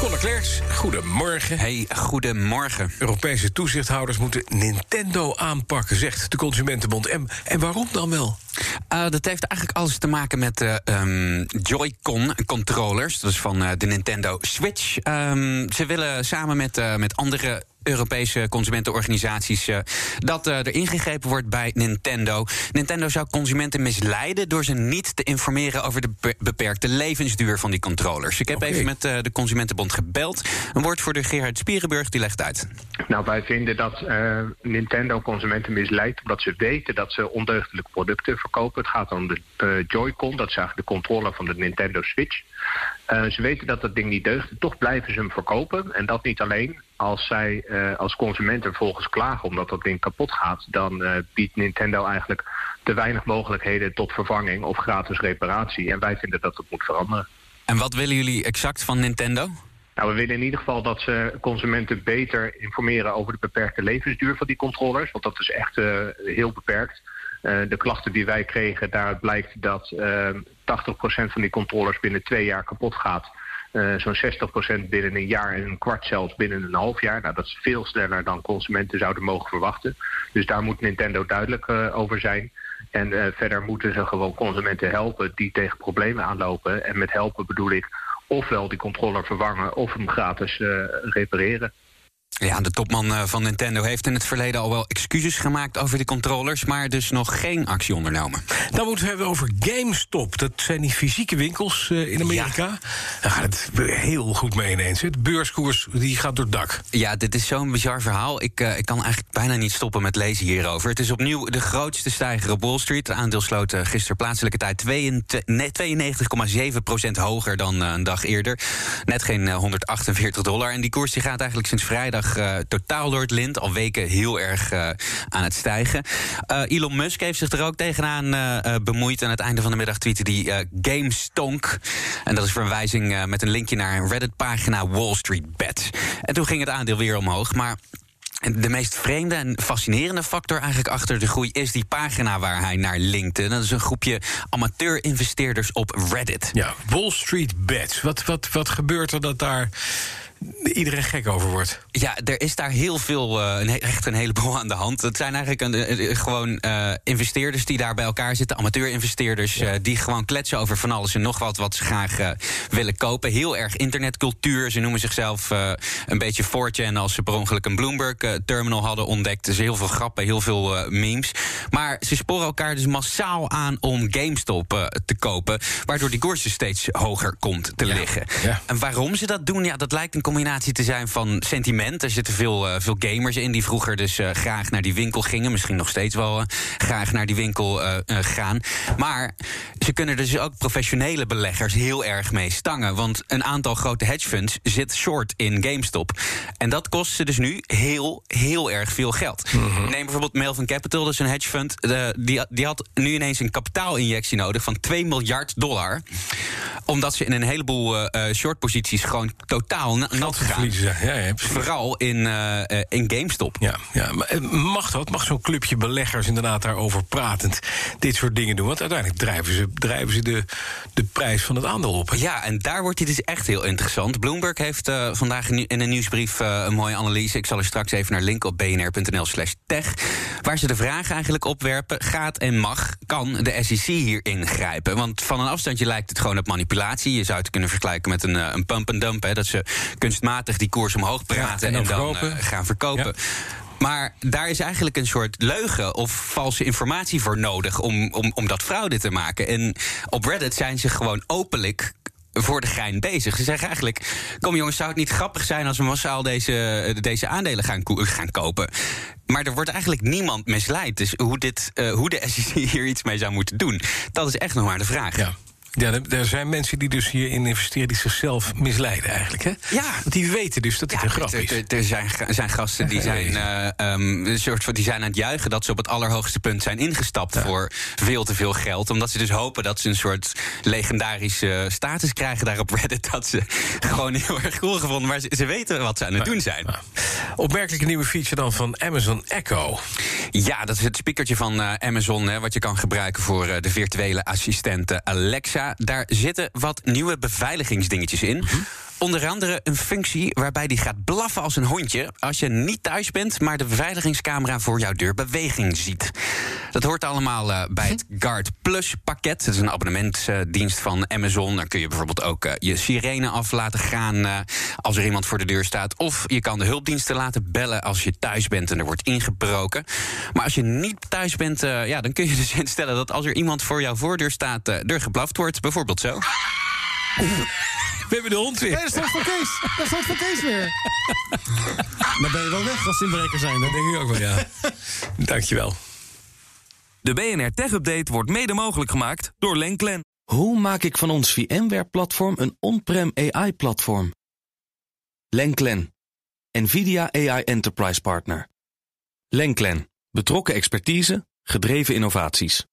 Conor Klerks, goedemorgen. Hey, goedemorgen. Europese toezichthouders moeten Nintendo aanpakken, zegt de Consumentenbond. En, en waarom dan wel? Uh, dat heeft eigenlijk alles te maken met de um, Joy-Con controllers. Dat is van uh, de Nintendo Switch. Um, ze willen samen met, met andere Europese consumentenorganisaties uh, dat uh, er ingegrepen wordt bij Nintendo. Nintendo zou consumenten misleiden door ze niet te informeren over de beperkte levensduur van die controllers. Ik heb okay. even met uh, de Consumentenbond gebeld. Een woordvoerder Gerard Spierenburg die legt uit. Nou, wij vinden dat Nintendo consumenten misleidt omdat ze weten dat ze ondeugdelijke producten verkopen. Het gaat om de Joy-Con, dat is eigenlijk de controller van de Nintendo Switch. Uh, ze weten dat dat ding niet deugt, toch blijven ze hem verkopen. En dat niet alleen. Als zij uh, als consument er volgens klagen omdat dat ding kapot gaat... dan uh, biedt Nintendo eigenlijk te weinig mogelijkheden tot vervanging of gratis reparatie. En wij vinden dat dat moet veranderen. En wat willen jullie exact van Nintendo? Nou, we willen in ieder geval dat ze consumenten beter informeren over de beperkte levensduur van die controllers. Want dat is echt heel beperkt. De klachten die wij kregen, daaruit blijkt dat uh, 80% van die controllers binnen twee jaar kapot gaat. Uh, Zo'n 60% binnen een jaar en een kwart zelfs binnen een half jaar. Nou, dat is veel sneller dan consumenten zouden mogen verwachten. Dus daar moet Nintendo duidelijk uh, over zijn. En uh, verder moeten ze gewoon consumenten helpen die tegen problemen aanlopen. En met helpen bedoel ik ofwel die controller vervangen of hem gratis repareren. Ja, de topman van Nintendo heeft in het verleden al wel excuses gemaakt over die controllers, maar dus nog geen actie ondernomen. Dan moeten we hebben over GameStop. Dat zijn die fysieke winkels uh, in Amerika. Ja. Daar gaat het heel goed mee ineens. De beurskoers die gaat door het dak. Ja, dit is zo'n bizar verhaal. Ik, uh, ik kan eigenlijk bijna niet stoppen met lezen hierover. Het is opnieuw de grootste stijger op Wall Street. Het aandeel sloot uh, gisteren plaatselijke tijd 92,7% hoger dan een dag eerder. Net geen 148 dollar. En die koers die gaat eigenlijk sinds vrijdag uh, totaal door het lint. Al weken heel erg uh, aan het stijgen. Uh, Elon Musk heeft zich er ook tegenaan bemoeid. Aan het einde van de middag tweette die GameStonk. En dat is verwijzing met een linkje naar een Reddit-pagina Wall Street Bet. En toen ging het aandeel weer omhoog. Maar de meest vreemde en fascinerende factor eigenlijk achter de groei is die pagina waar hij naar linkte. Dat is een groepje amateur-investeerders op Reddit. Ja, Wall Street Bets. Wat, wat, wat gebeurt er dat daar iedereen gek over wordt. Ja, er is daar heel veel, uh, echt een heleboel aan de hand. Het zijn eigenlijk een, uh, gewoon uh, investeerders die daar bij elkaar zitten, amateur-investeerders, ja. die gewoon kletsen over van alles en nog wat wat ze graag willen kopen. Heel erg internetcultuur. Ze noemen zichzelf een beetje 4chan als ze per ongeluk een Bloomberg-terminal hadden ontdekt. Dus heel veel grappen, heel veel memes. Maar ze sporen elkaar dus massaal aan om GameStop te kopen, waardoor die koers dus steeds hoger komt te ja. liggen. Ja. En waarom ze dat doen, ja, dat lijkt een combinatie te zijn van sentiment. Er zitten veel, uh, veel gamers in die vroeger dus uh, graag naar die winkel gingen. Misschien nog steeds wel uh, graag naar die winkel gaan. Maar ze kunnen dus ook professionele beleggers heel erg mee stangen. Want een aantal grote hedgefunds zit short in GameStop. En dat kost ze dus nu heel, heel erg veel geld. Mm -hmm. Neem bijvoorbeeld Melvin Capital, dat is een hedgefund. die, die had nu ineens een kapitaalinjectie nodig van 2 miljard dollar. Omdat ze in een heleboel shortposities gewoon totaal nat gegaan. Ja, ja, Vooral in, uh, in GameStop. Ja, ja, maar mag dat? Mag zo'n clubje beleggers inderdaad daarover pratend dit soort dingen doen? Want uiteindelijk drijven ze, drijven ze de, de prijs van het aandeel op. Hè? Ja, en daar wordt het dus echt heel interessant. Bloomberg heeft uh, vandaag in een nieuwsbrief uh, een mooie analyse. Ik zal er straks even naar linken op bnr.nl slash tech. Waar ze de vraag eigenlijk opwerpen: gaat en mag, kan de SEC hier ingrijpen? Want van een afstandje lijkt het gewoon op manipulatie. Je zou het kunnen vergelijken met een, een pump-and-dump. Dat ze kunstmatig die koers omhoog praten ja, en dan, en. Uh, gaan verkopen. Ja. Maar daar is eigenlijk een soort leugen of valse informatie voor nodig om, om, om dat fraude te maken. En op Reddit zijn ze gewoon openlijk voor de gein bezig. Ze zeggen eigenlijk: Kom jongens, zou het niet grappig zijn als we massaal deze, deze aandelen gaan, gaan kopen? Maar er wordt eigenlijk niemand misleid. Dus hoe, dit, uh, hoe de SEC hier iets mee zou moeten doen, dat is echt nog maar de vraag. Ja. Ja, er, zijn mensen die dus hierin investeren die zichzelf misleiden eigenlijk. Hè? Ja. Want die weten dus dat het Ja, een grap is. er- Er zijn, zijn gasten die zijn, eh, ehm, een soort van, die zijn aan het juichen dat ze op het allerhoogste punt zijn ingestapt voor veel te veel geld. Omdat ze dus hopen dat ze een soort legendarische status krijgen daar op Reddit. Dat ze gewoon heel erg cool gevonden. Maar ze, ze weten wat ze aan het doen zijn. Opmerkelijke nieuwe feature dan van Amazon Echo. Ja, dat is het speakertje van eh, Amazon, hè, wat je kan gebruiken voor eh, de virtuele assistent eh, Alexa. Daar zitten wat nieuwe beveiligingsdingetjes in. Onder andere een functie waarbij die gaat blaffen als een hondje als je niet thuis bent, maar de beveiligingscamera voor jouw deur beweging ziet. Dat hoort allemaal eh, bij het Guard Plus pakket. Dat is een abonnementsdienst van Amazon. Daar kun je bijvoorbeeld ook eh, je sirene af laten gaan eh, als er iemand voor de deur staat. Of je kan de hulpdiensten laten bellen als je thuis bent en er wordt ingebroken. Maar als je niet thuis bent, eh, ja, dan kun je dus instellen dat als er iemand voor jouw voordeur staat, eh, er geblaft wordt. Bijvoorbeeld zo. We hebben de hond weer. Hé, dat staat voor Kees. Dat staat voor Kees weer. Dan ben je wel weg als ze inbreker zijn. Dat denk ik ook wel, ja. Dankjewel. De BNR Tech Update wordt mede mogelijk gemaakt door Lenklen. Hoe maak ik van ons VMware-platform een on-prem AI-platform? Lenklen, NVIDIA AI Enterprise Partner. Lenklen, betrokken expertise, gedreven innovaties.